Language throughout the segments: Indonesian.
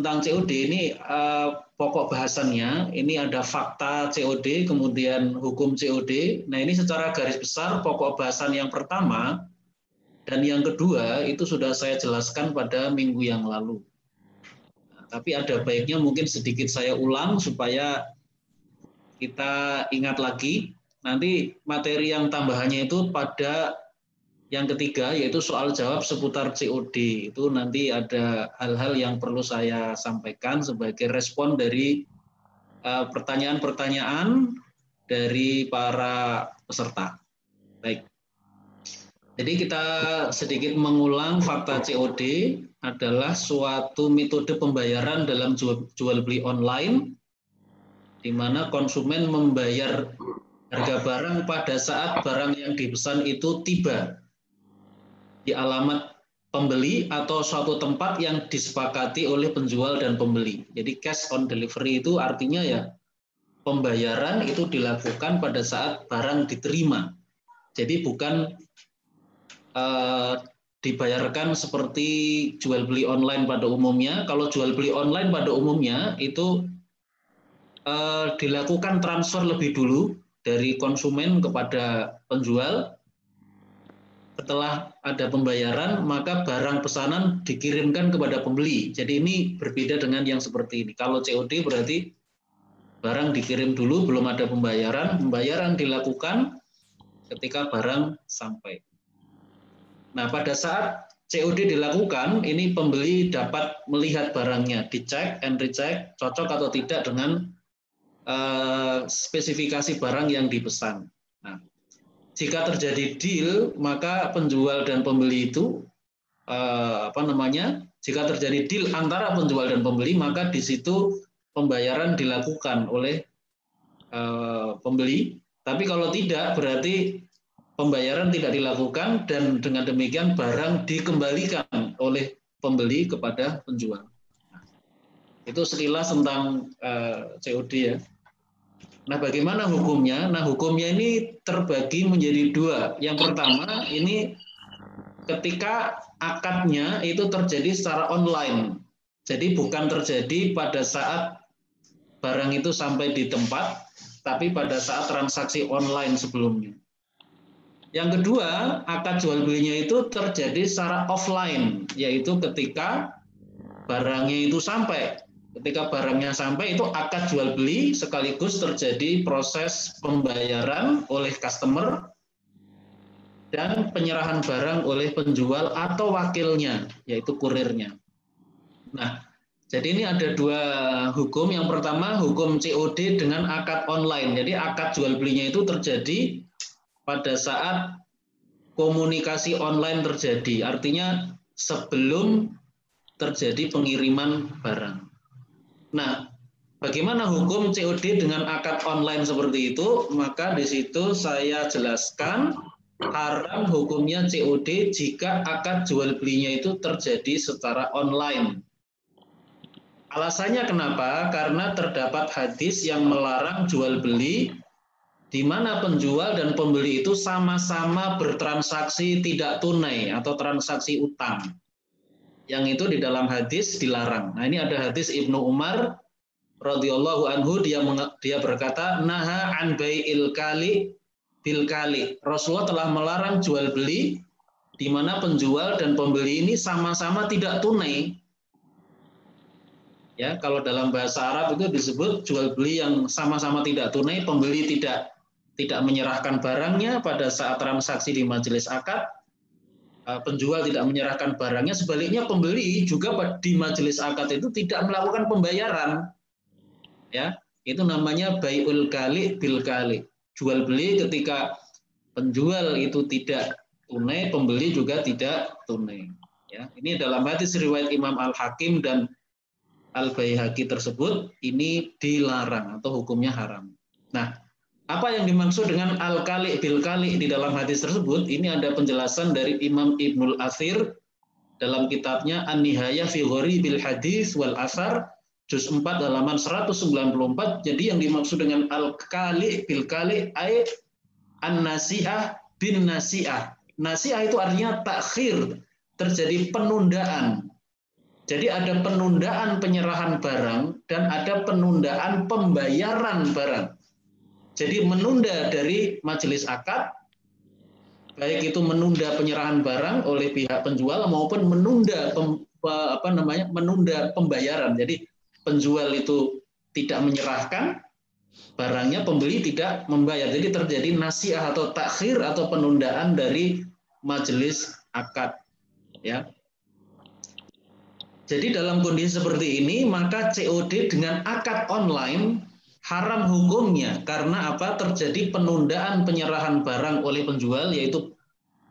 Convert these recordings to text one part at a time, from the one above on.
tentang COD ini uh, pokok bahasannya ini ada fakta COD kemudian hukum COD. Nah ini secara garis besar pokok bahasan yang pertama dan yang kedua itu sudah saya jelaskan pada minggu yang lalu. Nah, tapi ada baiknya mungkin sedikit saya ulang supaya kita ingat lagi. Nanti materi yang tambahannya itu pada yang ketiga yaitu soal jawab seputar COD. Itu nanti ada hal-hal yang perlu saya sampaikan sebagai respon dari eh, pertanyaan-pertanyaan dari para peserta. Baik. Jadi kita sedikit mengulang fakta COD adalah suatu metode pembayaran dalam jual beli online di mana konsumen membayar harga barang pada saat barang yang dipesan itu tiba di alamat pembeli atau suatu tempat yang disepakati oleh penjual dan pembeli. Jadi cash on delivery itu artinya ya pembayaran itu dilakukan pada saat barang diterima. Jadi bukan uh, dibayarkan seperti jual beli online pada umumnya. Kalau jual beli online pada umumnya itu uh, dilakukan transfer lebih dulu dari konsumen kepada penjual setelah ada pembayaran, maka barang pesanan dikirimkan kepada pembeli. Jadi ini berbeda dengan yang seperti ini. Kalau COD berarti barang dikirim dulu, belum ada pembayaran. Pembayaran dilakukan ketika barang sampai. Nah, pada saat COD dilakukan, ini pembeli dapat melihat barangnya, dicek and recheck, cocok atau tidak dengan uh, spesifikasi barang yang dipesan. Jika terjadi deal, maka penjual dan pembeli itu eh, apa namanya? Jika terjadi deal antara penjual dan pembeli, maka di situ pembayaran dilakukan oleh eh, pembeli. Tapi kalau tidak, berarti pembayaran tidak dilakukan dan dengan demikian barang dikembalikan oleh pembeli kepada penjual. Itu sekilas tentang eh, COD ya. Nah, bagaimana hukumnya? Nah, hukumnya ini terbagi menjadi dua. Yang pertama, ini ketika akadnya itu terjadi secara online. Jadi bukan terjadi pada saat barang itu sampai di tempat, tapi pada saat transaksi online sebelumnya. Yang kedua, akad jual belinya itu terjadi secara offline, yaitu ketika barangnya itu sampai Ketika barangnya sampai itu akad jual beli sekaligus terjadi proses pembayaran oleh customer dan penyerahan barang oleh penjual atau wakilnya, yaitu kurirnya. Nah, jadi ini ada dua hukum. Yang pertama hukum COD dengan akad online. Jadi akad jual belinya itu terjadi pada saat komunikasi online terjadi. Artinya sebelum terjadi pengiriman barang. Nah, bagaimana hukum COD dengan akad online seperti itu? Maka di situ saya jelaskan haram hukumnya COD jika akad jual belinya itu terjadi secara online. Alasannya kenapa? Karena terdapat hadis yang melarang jual beli di mana penjual dan pembeli itu sama-sama bertransaksi tidak tunai atau transaksi utang yang itu di dalam hadis dilarang. Nah ini ada hadis Ibnu Umar radhiyallahu anhu dia dia berkata naha an bai'il kali bil kali. Rasulullah telah melarang jual beli di mana penjual dan pembeli ini sama-sama tidak tunai. Ya, kalau dalam bahasa Arab itu disebut jual beli yang sama-sama tidak tunai, pembeli tidak tidak menyerahkan barangnya pada saat transaksi di majelis akad, penjual tidak menyerahkan barangnya, sebaliknya pembeli juga di majelis akad itu tidak melakukan pembayaran. Ya, itu namanya baiul kali bil kali. Jual beli ketika penjual itu tidak tunai, pembeli juga tidak tunai. Ya, ini dalam hadis riwayat Imam Al Hakim dan Al Baihaqi tersebut ini dilarang atau hukumnya haram. Nah, apa yang dimaksud dengan al-kali bil kali di dalam hadis tersebut? Ini ada penjelasan dari Imam Ibnul Athir dalam kitabnya An-Nihayah fi bil Hadis wal Asar juz 4 halaman 194. Jadi yang dimaksud dengan al-kali bil kali ay an-nasi'ah bin nasi'ah. Nasi'ah itu artinya takhir, terjadi penundaan. Jadi ada penundaan penyerahan barang dan ada penundaan pembayaran barang. Jadi menunda dari majelis akad, baik itu menunda penyerahan barang oleh pihak penjual maupun menunda pem, apa namanya menunda pembayaran. Jadi penjual itu tidak menyerahkan barangnya, pembeli tidak membayar. Jadi terjadi nasiah atau takhir atau penundaan dari majelis akad. Ya, jadi dalam kondisi seperti ini maka COD dengan akad online haram hukumnya karena apa? Terjadi penundaan penyerahan barang oleh penjual yaitu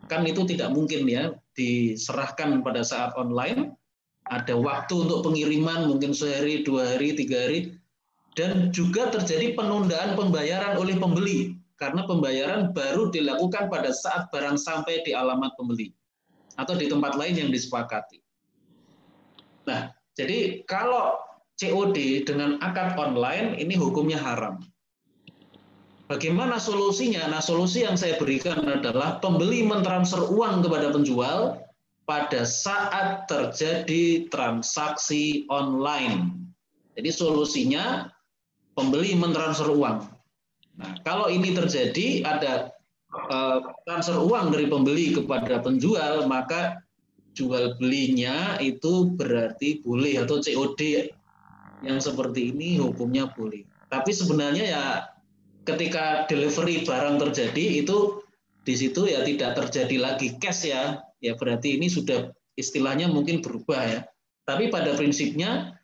kan itu tidak mungkin ya diserahkan pada saat online. Ada waktu untuk pengiriman mungkin sehari dua hari tiga hari. Dan juga terjadi penundaan pembayaran oleh pembeli karena pembayaran baru dilakukan pada saat barang sampai di alamat pembeli atau di tempat lain yang disepakati. Nah, jadi kalau COD dengan akad online ini hukumnya haram. Bagaimana solusinya? Nah, solusi yang saya berikan adalah pembeli mentransfer uang kepada penjual pada saat terjadi transaksi online. Jadi solusinya pembeli mentransfer uang. Nah, kalau ini terjadi ada uh, transfer uang dari pembeli kepada penjual, maka jual belinya itu berarti boleh atau COD yang seperti ini hukumnya boleh. Tapi sebenarnya ya ketika delivery barang terjadi itu di situ ya tidak terjadi lagi cash ya. Ya berarti ini sudah istilahnya mungkin berubah ya. Tapi pada prinsipnya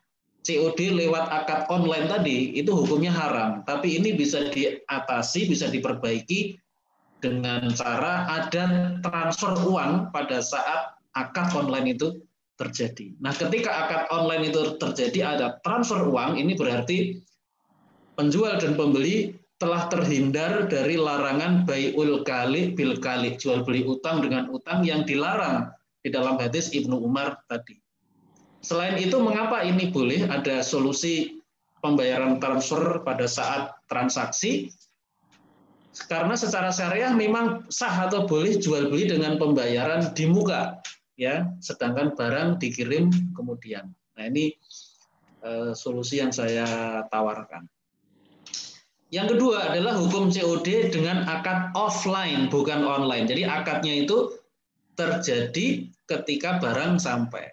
COD lewat akad online tadi itu hukumnya haram. Tapi ini bisa diatasi, bisa diperbaiki dengan cara ada transfer uang pada saat akad online itu terjadi. Nah, ketika akad online itu terjadi ada transfer uang, ini berarti penjual dan pembeli telah terhindar dari larangan bayul kali bil kali, jual beli utang dengan utang yang dilarang di dalam hadis Ibnu Umar tadi. Selain itu, mengapa ini boleh ada solusi pembayaran transfer pada saat transaksi? Karena secara syariah memang sah atau boleh jual beli dengan pembayaran di muka ya sedangkan barang dikirim kemudian. Nah, ini uh, solusi yang saya tawarkan. Yang kedua adalah hukum COD dengan akad offline bukan online. Jadi akadnya itu terjadi ketika barang sampai.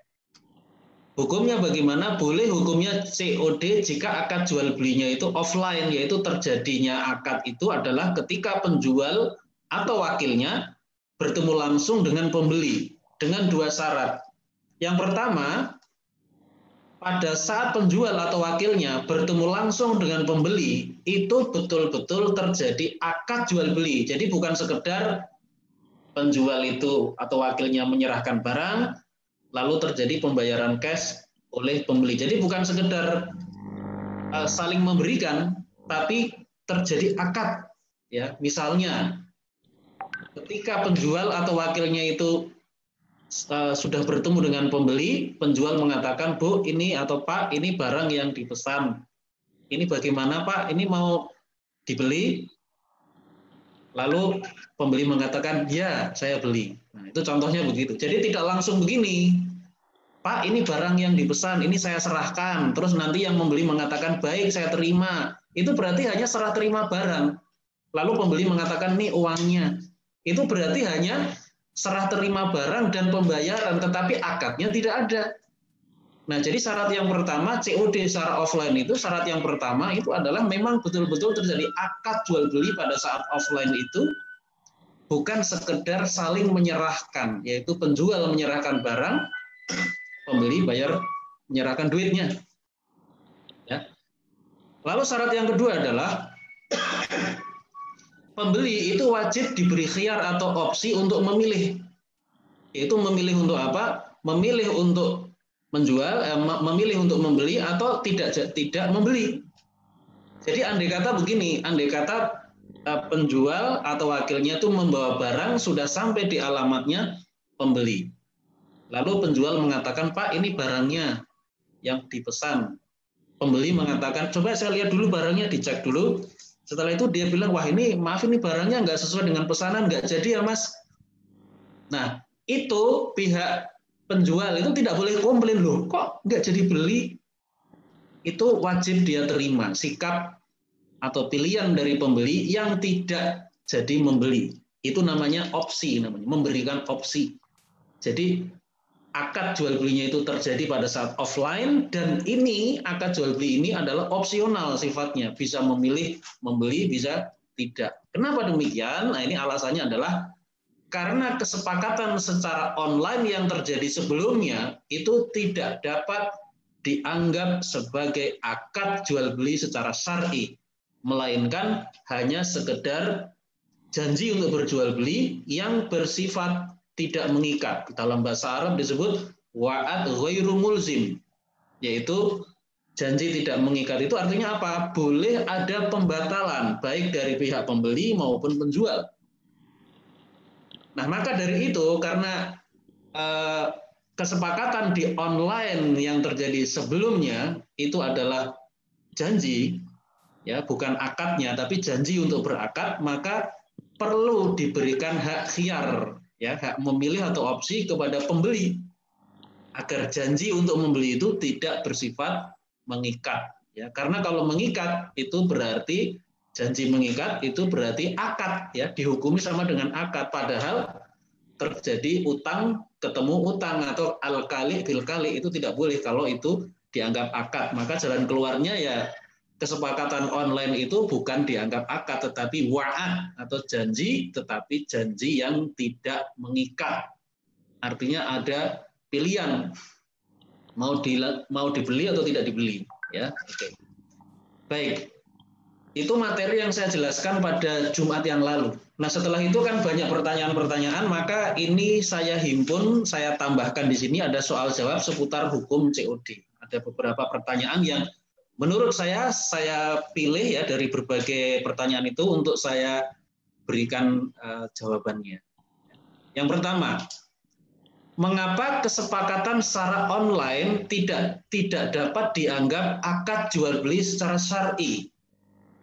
Hukumnya bagaimana? Boleh hukumnya COD jika akad jual belinya itu offline, yaitu terjadinya akad itu adalah ketika penjual atau wakilnya bertemu langsung dengan pembeli dengan dua syarat. Yang pertama, pada saat penjual atau wakilnya bertemu langsung dengan pembeli, itu betul-betul terjadi akad jual beli. Jadi bukan sekedar penjual itu atau wakilnya menyerahkan barang, lalu terjadi pembayaran cash oleh pembeli. Jadi bukan sekedar uh, saling memberikan, tapi terjadi akad. Ya, misalnya ketika penjual atau wakilnya itu uh, sudah bertemu dengan pembeli, penjual mengatakan, Bu, ini atau Pak, ini barang yang dipesan. Ini bagaimana Pak? Ini mau dibeli? Lalu pembeli mengatakan, ya saya beli. Nah, itu contohnya begitu. Jadi tidak langsung begini. Pak, ini barang yang dipesan, ini saya serahkan. Terus nanti yang membeli mengatakan, baik saya terima. Itu berarti hanya serah terima barang. Lalu pembeli mengatakan, ini uangnya. Itu berarti hanya serah terima barang dan pembayaran, tetapi akadnya tidak ada. Nah, jadi syarat yang pertama COD secara offline itu syarat yang pertama itu adalah memang betul-betul terjadi akad jual beli pada saat offline itu bukan sekedar saling menyerahkan, yaitu penjual menyerahkan barang, pembeli bayar menyerahkan duitnya. Ya. Lalu syarat yang kedua adalah pembeli itu wajib diberi khiar atau opsi untuk memilih. Itu memilih untuk apa? Memilih untuk menjual, eh, memilih untuk membeli atau tidak tidak membeli. Jadi andai kata begini, andai kata eh, penjual atau wakilnya itu membawa barang sudah sampai di alamatnya pembeli. Lalu penjual mengatakan, "Pak, ini barangnya yang dipesan." Pembeli mengatakan, "Coba saya lihat dulu barangnya, dicek dulu." Setelah itu dia bilang, wah ini maaf ini barangnya nggak sesuai dengan pesanan, nggak jadi ya mas. Nah itu pihak penjual itu tidak boleh komplain loh, kok nggak jadi beli? Itu wajib dia terima sikap atau pilihan dari pembeli yang tidak jadi membeli. Itu namanya opsi namanya, memberikan opsi. Jadi akad jual belinya itu terjadi pada saat offline dan ini akad jual beli ini adalah opsional sifatnya, bisa memilih membeli bisa tidak. Kenapa demikian? Nah, ini alasannya adalah karena kesepakatan secara online yang terjadi sebelumnya itu tidak dapat dianggap sebagai akad jual beli secara syar'i, melainkan hanya sekedar janji untuk berjual beli yang bersifat tidak mengikat. Dalam bahasa Arab disebut wa'ad ghairu mulzim, yaitu janji tidak mengikat itu artinya apa? Boleh ada pembatalan baik dari pihak pembeli maupun penjual. Nah, maka dari itu karena eh, kesepakatan di online yang terjadi sebelumnya itu adalah janji ya, bukan akadnya tapi janji untuk berakad, maka perlu diberikan hak khiar ya, hak memilih atau opsi kepada pembeli. Agar janji untuk membeli itu tidak bersifat mengikat. Ya. Karena kalau mengikat itu berarti janji mengikat itu berarti akad. Ya dihukumi sama dengan akad. Padahal terjadi utang ketemu utang atau al kali bil kali itu tidak boleh kalau itu dianggap akad. Maka jalan keluarnya ya kesepakatan online itu bukan dianggap akad tetapi wa'ad atau janji tetapi janji yang tidak mengikat artinya ada pilihan mau di, mau dibeli atau tidak dibeli ya oke baik itu materi yang saya jelaskan pada Jumat yang lalu. Nah, setelah itu kan banyak pertanyaan-pertanyaan, maka ini saya himpun, saya tambahkan di sini ada soal jawab seputar hukum COD. Ada beberapa pertanyaan yang menurut saya saya pilih ya dari berbagai pertanyaan itu untuk saya berikan uh, jawabannya. Yang pertama, mengapa kesepakatan secara online tidak tidak dapat dianggap akad jual beli secara syar'i?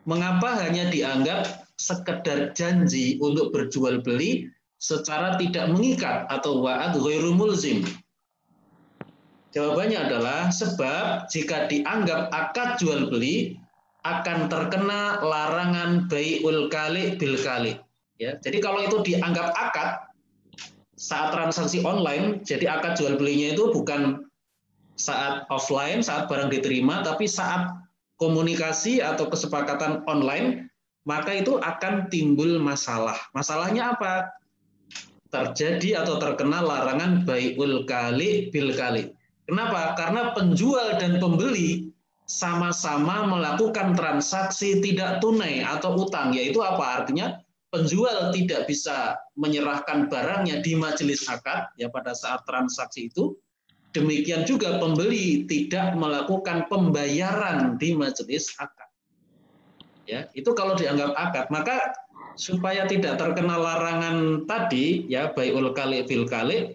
Mengapa hanya dianggap sekedar janji untuk berjual beli secara tidak mengikat atau wa'ad ghairu mulzim? Jawabannya adalah sebab jika dianggap akad jual beli akan terkena larangan bai'ul kali bil kali. Ya, jadi kalau itu dianggap akad saat transaksi online, jadi akad jual belinya itu bukan saat offline, saat barang diterima, tapi saat komunikasi atau kesepakatan online, maka itu akan timbul masalah. Masalahnya apa? Terjadi atau terkena larangan baiul kali bil kali. Kenapa? Karena penjual dan pembeli sama-sama melakukan transaksi tidak tunai atau utang, yaitu apa? Artinya penjual tidak bisa menyerahkan barangnya di majelis akad ya pada saat transaksi itu Demikian juga pembeli tidak melakukan pembayaran di majelis akad. Ya, itu kalau dianggap akad, maka supaya tidak terkena larangan tadi ya baiul kali fil kali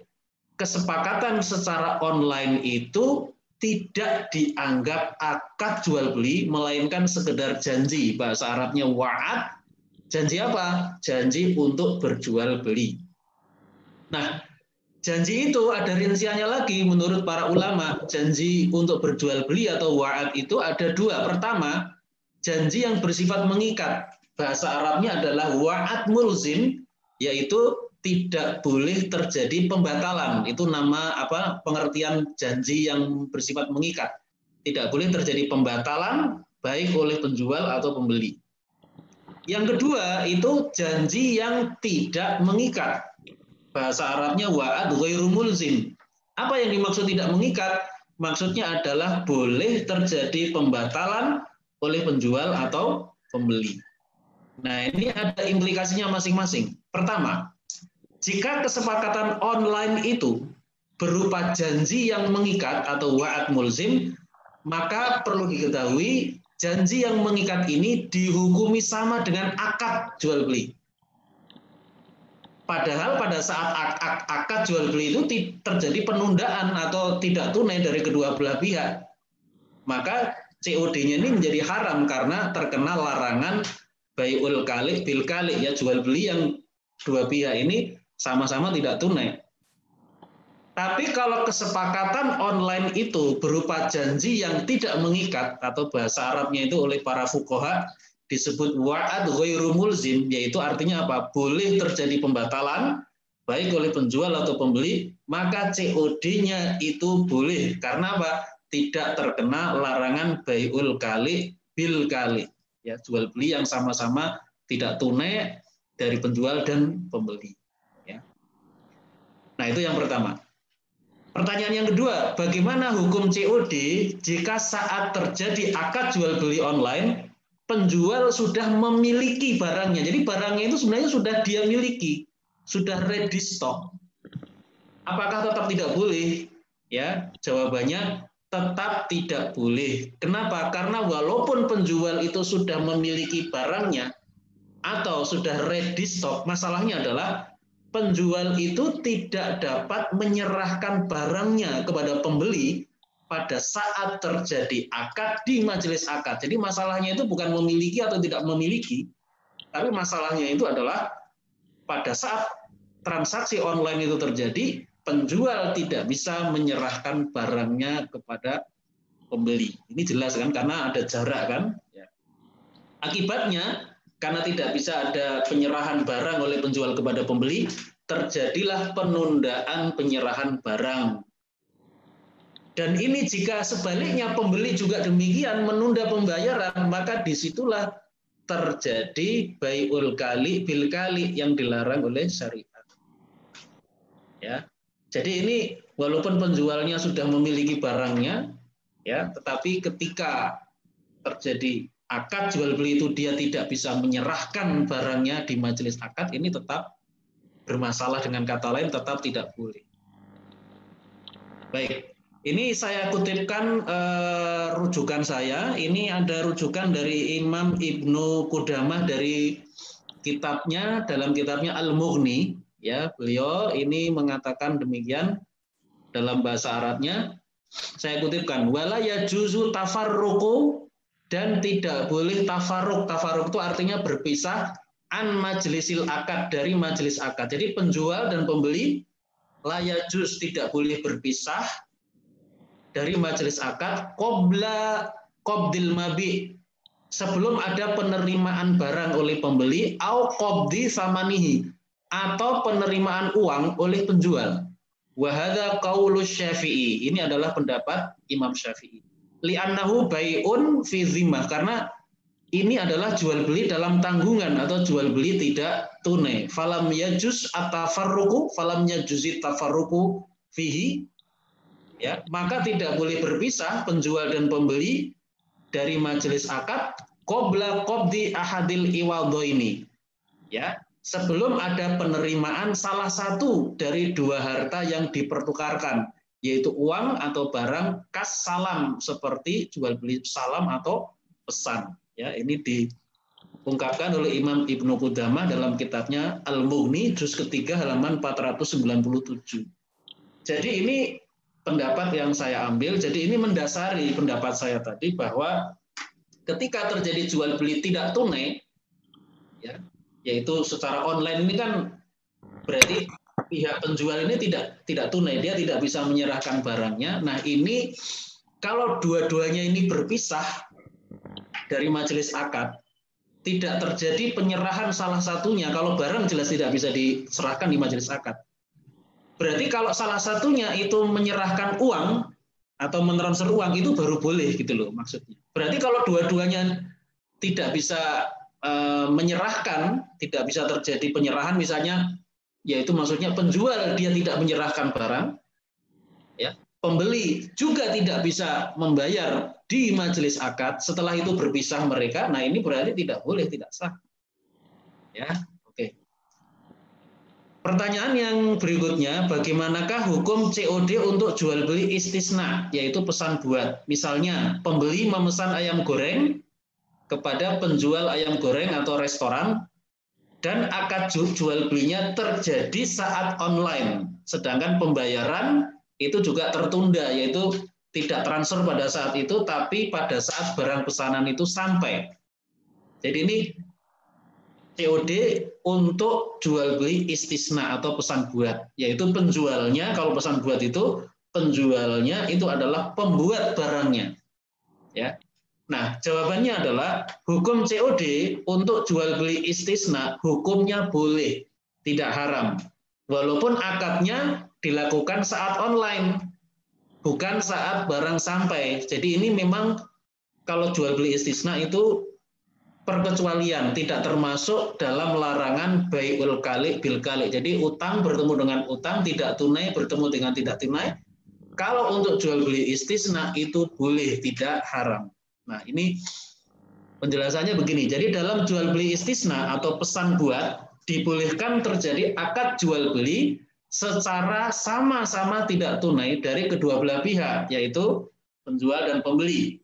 kesepakatan secara online itu tidak dianggap akad jual beli melainkan sekedar janji bahasa Arabnya wa'ad janji apa janji untuk berjual beli nah Janji itu ada rinciannya lagi menurut para ulama. Janji untuk berjual beli atau wa'ad itu ada dua. Pertama, janji yang bersifat mengikat. Bahasa Arabnya adalah wa'ad mulzim, yaitu tidak boleh terjadi pembatalan. Itu nama apa pengertian janji yang bersifat mengikat. Tidak boleh terjadi pembatalan baik oleh penjual atau pembeli. Yang kedua itu janji yang tidak mengikat bahasa Arabnya wa'ad ghairu mulzim. Apa yang dimaksud tidak mengikat? Maksudnya adalah boleh terjadi pembatalan oleh penjual atau pembeli. Nah, ini ada implikasinya masing-masing. Pertama, jika kesepakatan online itu berupa janji yang mengikat atau wa'ad mulzim, maka perlu diketahui janji yang mengikat ini dihukumi sama dengan akad jual beli. Padahal pada saat ak ak akad jual beli itu terjadi penundaan atau tidak tunai dari kedua belah pihak. Maka COD-nya ini menjadi haram karena terkena larangan bayul kali bil kali ya jual beli yang dua pihak ini sama-sama tidak tunai. Tapi kalau kesepakatan online itu berupa janji yang tidak mengikat atau bahasa Arabnya itu oleh para fukoha disebut wa'ad ghairu mulzim yaitu artinya apa? Boleh terjadi pembatalan baik oleh penjual atau pembeli, maka COD-nya itu boleh karena apa? Tidak terkena larangan bayul kali bil kali. Ya, jual beli yang sama-sama tidak tunai dari penjual dan pembeli. Nah, itu yang pertama. Pertanyaan yang kedua, bagaimana hukum COD jika saat terjadi akad jual beli online, penjual sudah memiliki barangnya. Jadi barangnya itu sebenarnya sudah dia miliki, sudah ready stock. Apakah tetap tidak boleh? Ya, jawabannya tetap tidak boleh. Kenapa? Karena walaupun penjual itu sudah memiliki barangnya atau sudah ready stock, masalahnya adalah penjual itu tidak dapat menyerahkan barangnya kepada pembeli pada saat terjadi akad di majelis akad. Jadi masalahnya itu bukan memiliki atau tidak memiliki, tapi masalahnya itu adalah pada saat transaksi online itu terjadi, penjual tidak bisa menyerahkan barangnya kepada pembeli. Ini jelas kan karena ada jarak kan. Ya. Akibatnya karena tidak bisa ada penyerahan barang oleh penjual kepada pembeli, terjadilah penundaan penyerahan barang. Dan ini jika sebaliknya pembeli juga demikian menunda pembayaran, maka di situlah terjadi bayul kali bil kali yang dilarang oleh syariat. Ya, jadi ini walaupun penjualnya sudah memiliki barangnya, ya, tetapi ketika terjadi akad jual beli itu dia tidak bisa menyerahkan barangnya di majelis akad ini tetap bermasalah dengan kata lain tetap tidak boleh. Baik, ini saya kutipkan uh, rujukan saya. Ini ada rujukan dari Imam Ibnu Qudamah dari kitabnya dalam kitabnya Al-Mughni ya beliau ini mengatakan demikian dalam bahasa Arabnya saya kutipkan wala yajuzu tafarruqu dan tidak boleh tafaruk. Tafaruk itu artinya berpisah an majlisil akad dari majelis akad. Jadi penjual dan pembeli layajus tidak boleh berpisah dari majelis akad qobla qobdil mabi sebelum ada penerimaan barang oleh pembeli au qobdi samanihi atau penerimaan uang oleh penjual. Wahada qaulus syafi'i. Ini adalah pendapat Imam Syafi'i li'annahu bai'un fi zimmah karena ini adalah jual beli dalam tanggungan atau jual beli tidak tunai. Falam yajuz atafarruku, falam yajuzit tafarruku fihi. Ya, maka tidak boleh berpisah penjual dan pembeli dari majelis akad qabla qabdi ahadil iwadho ini. Ya, sebelum ada penerimaan salah satu dari dua harta yang dipertukarkan yaitu uang atau barang kas salam seperti jual beli salam atau pesan. Ya, ini diungkapkan oleh Imam Ibnu Qudamah dalam kitabnya Al-Mughni juz ketiga halaman 497. Jadi ini pendapat yang saya ambil. Jadi ini mendasari pendapat saya tadi bahwa ketika terjadi jual beli tidak tunai, ya, yaitu secara online ini kan berarti pihak penjual ini tidak tidak tunai, dia tidak bisa menyerahkan barangnya. Nah ini kalau dua-duanya ini berpisah dari majelis akad, tidak terjadi penyerahan salah satunya. Kalau barang jelas tidak bisa diserahkan di majelis akad. Berarti kalau salah satunya itu menyerahkan uang atau mentransfer uang itu baru boleh gitu loh maksudnya. Berarti kalau dua-duanya tidak bisa eh, menyerahkan, tidak bisa terjadi penyerahan misalnya yaitu maksudnya penjual dia tidak menyerahkan barang, ya pembeli juga tidak bisa membayar di majelis akad setelah itu berpisah mereka, nah ini berarti tidak boleh tidak sah. Ya, oke. Pertanyaan yang berikutnya, bagaimanakah hukum COD untuk jual beli istisna, yaitu pesan buat. Misalnya, pembeli memesan ayam goreng kepada penjual ayam goreng atau restoran dan akad jual belinya terjadi saat online. Sedangkan pembayaran itu juga tertunda, yaitu tidak transfer pada saat itu, tapi pada saat barang pesanan itu sampai. Jadi ini COD untuk jual beli istisna atau pesan buat, yaitu penjualnya kalau pesan buat itu penjualnya itu adalah pembuat barangnya. Ya. Nah, jawabannya adalah hukum COD untuk jual beli istisna hukumnya boleh, tidak haram. Walaupun akadnya dilakukan saat online, bukan saat barang sampai. Jadi ini memang kalau jual beli istisna itu perkecualian, tidak termasuk dalam larangan bai'ul kali bil kali. Jadi utang bertemu dengan utang, tidak tunai bertemu dengan tidak tunai. Kalau untuk jual beli istisna itu boleh, tidak haram. Nah ini penjelasannya begini. Jadi dalam jual beli istisna atau pesan buat dibolehkan terjadi akad jual beli secara sama-sama tidak tunai dari kedua belah pihak, yaitu penjual dan pembeli.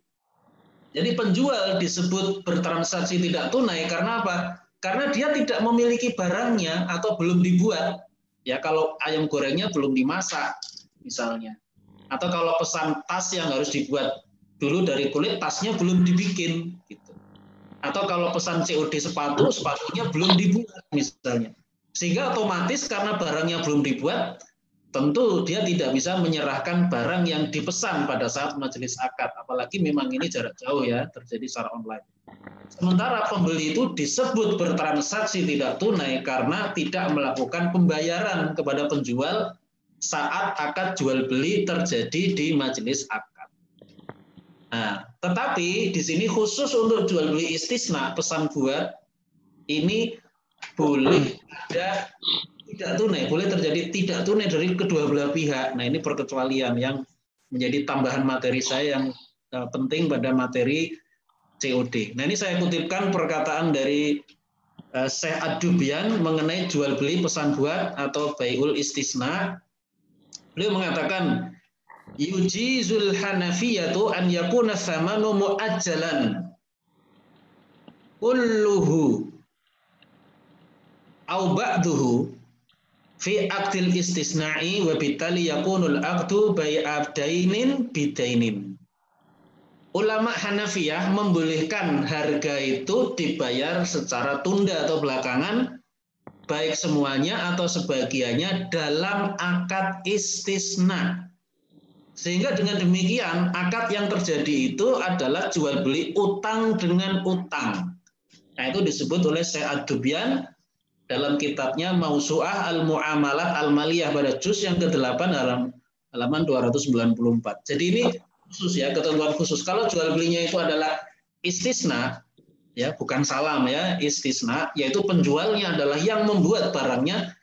Jadi penjual disebut bertransaksi tidak tunai karena apa? Karena dia tidak memiliki barangnya atau belum dibuat. Ya kalau ayam gorengnya belum dimasak misalnya. Atau kalau pesan tas yang harus dibuat dulu dari kulit tasnya belum dibikin gitu. Atau kalau pesan COD sepatu sepatunya belum dibuat misalnya. Sehingga otomatis karena barangnya belum dibuat tentu dia tidak bisa menyerahkan barang yang dipesan pada saat majelis akad, apalagi memang ini jarak jauh ya, terjadi secara online. Sementara pembeli itu disebut bertransaksi tidak tunai karena tidak melakukan pembayaran kepada penjual saat akad jual beli terjadi di majelis akad. Nah, tetapi di sini khusus untuk jual beli istisna pesan buat ini boleh ada tidak tunai, boleh terjadi tidak tunai dari kedua belah pihak. Nah ini perkecualian yang menjadi tambahan materi saya yang uh, penting pada materi COD. Nah ini saya kutipkan perkataan dari uh, Syekh Adubian mengenai jual beli pesan buat atau bayul istisna. Beliau mengatakan yujizul hanafiyatu an yakuna thamanu muajjalan kulluhu au ba'duhu fi aktil istisna'i wa bitali yakunul aktu bai'abdainin bidainin. Ulama Hanafiyah membolehkan harga itu dibayar secara tunda atau belakangan baik semuanya atau sebagiannya dalam akad istisna. Sehingga dengan demikian akad yang terjadi itu adalah jual beli utang dengan utang. Nah itu disebut oleh Syekh Ad-Dubyan dalam kitabnya Mausu'ah Al-Mu'amalat Al-Maliyah pada juz yang ke-8 dalam halaman 294. Jadi ini khusus ya, ketentuan khusus. Kalau jual belinya itu adalah istisna, ya bukan salam ya, istisna, yaitu penjualnya adalah yang membuat barangnya,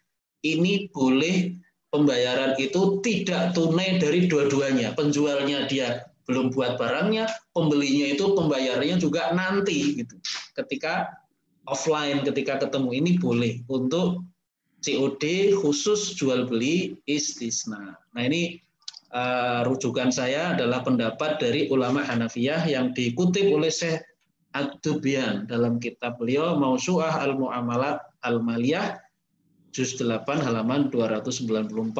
ini boleh pembayaran itu tidak tunai dari dua-duanya. Penjualnya dia belum buat barangnya, pembelinya itu pembayarannya juga nanti gitu. Ketika offline ketika ketemu ini boleh untuk COD khusus jual beli istisna. Nah ini uh, rujukan saya adalah pendapat dari ulama Hanafiyah yang dikutip oleh Syekh Ad-Dubyan dalam kitab beliau Mausu'ah Al-Mu'amalat Al-Maliyah juz 8 halaman 294.